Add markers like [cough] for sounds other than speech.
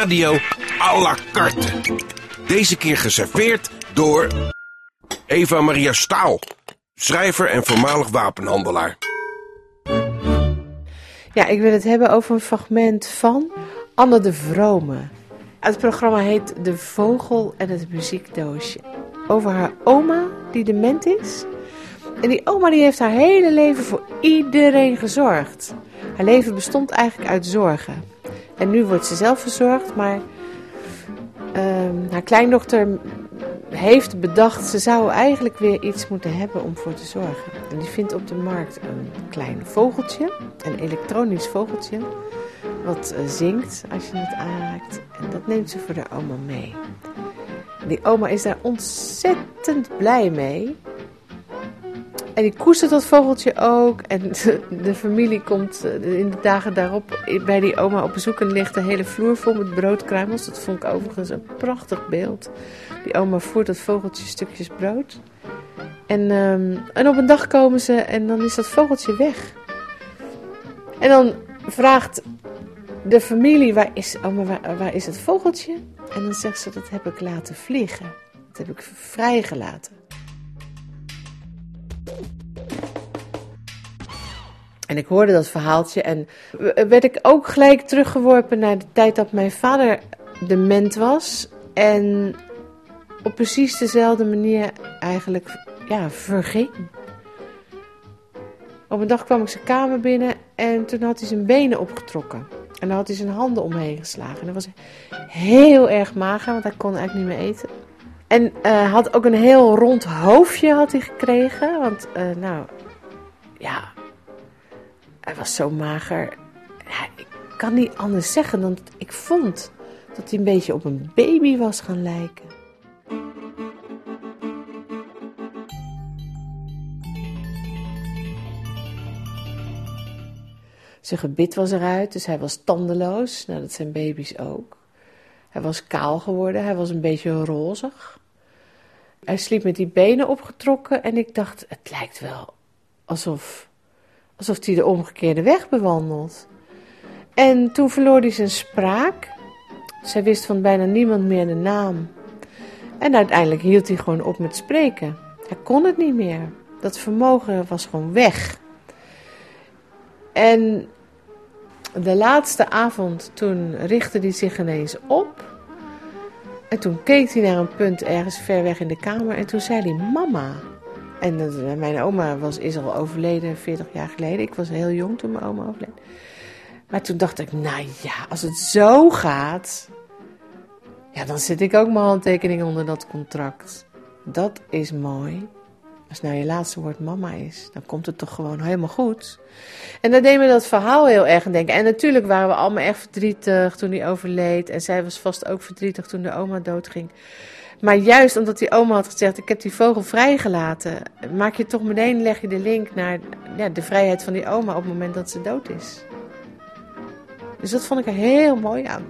radio à la carte. Deze keer geserveerd door Eva Maria Staal, schrijver en voormalig wapenhandelaar. Ja, ik wil het hebben over een fragment van Anne de Vrome. Het programma heet De Vogel en het Muziekdoosje. Over haar oma die dement is. En die oma die heeft haar hele leven voor iedereen gezorgd. Haar leven bestond eigenlijk uit zorgen. En nu wordt ze zelf verzorgd, maar ehm, haar kleindochter heeft bedacht, ze zou eigenlijk weer iets moeten hebben om voor te zorgen. En die vindt op de markt een klein vogeltje, een elektronisch vogeltje, wat eh, zingt als je het aanraakt. En dat neemt ze voor de oma mee. Die oma is daar ontzettend blij mee. En die koestert dat vogeltje ook. En [laughs] de, familie komt eh, in de dagen daarop bij die oma op bezoek en ligt de hele vloer vol met broodkruimels. Dat vond ik overigens een prachtig beeld. Die oma voert dat vogeltje stukjes brood. En, ehm, en op een dag komen ze en dan is dat vogeltje weg. En dan vraagt de familie, waar is, oma, waar is het vogeltje? En dan zegt ze, dat heb ik laten vliegen. Dat heb ik vrijgelaten. En ik hoorde dat verhaaltje en werd ik ook gelijk teruggeworpen naar de tijd dat mijn vader dement was. En op precies dezelfde manier eigenlijk ja, verging. Op een dag kwam ik zijn kamer binnen en toen had hij zijn benen opgetrokken. En dan had hij zijn handen omheen geslagen. En dat was heel erg mager, want hij kon eigenlijk niet meer eten. En uh, had ook een heel rond hoofdje had hij gekregen. Want, uh, nou, ja, hij was zo mager. Ik kan niet anders zeggen dan dat ik vond dat hij een beetje op een baby was gaan lijken. Zijn gebit was eruit, dus hij was tandeloos. Nou, dat zijn baby's ook. Hij was kaal geworden, hij was een beetje rozig. Hij sliep met die benen opgetrokken en ik dacht, het lijkt wel alsof, alsof hij de omgekeerde weg bewandelt. En toen verloor hij zijn spraak. Zij wist van bijna niemand meer de naam. En uiteindelijk hield hij gewoon op met spreken. Hij kon het niet meer. Dat vermogen was gewoon weg. En de laatste avond, toen richtte hij zich ineens op. En toen keek hij naar een punt ergens ver weg in de kamer en toen zei hij mama. En eh, mijn oma was, is al overleden 40 jaar geleden. Ik was heel jong toen mijn oma overleed. Maar toen dacht ik, nou ja, als het zo gaat, ja, dan zet ik ook mijn handtekening onder dat contract. Dat is mooi. Als nou je laatste woord mama is, dan komt het toch gewoon helemaal goed. En dat deed me dat verhaal heel erg aan denken. En natuurlijk waren we allemaal echt verdrietig toen hij overleed. En zij was vast ook verdrietig toen de oma doodging. Maar juist omdat die oma had gezegd: Ik heb die vogel vrijgelaten, maak je toch meteen leg je de link naar ja, de vrijheid van die oma op het moment dat ze dood is. Dus dat vond ik er heel mooi aan.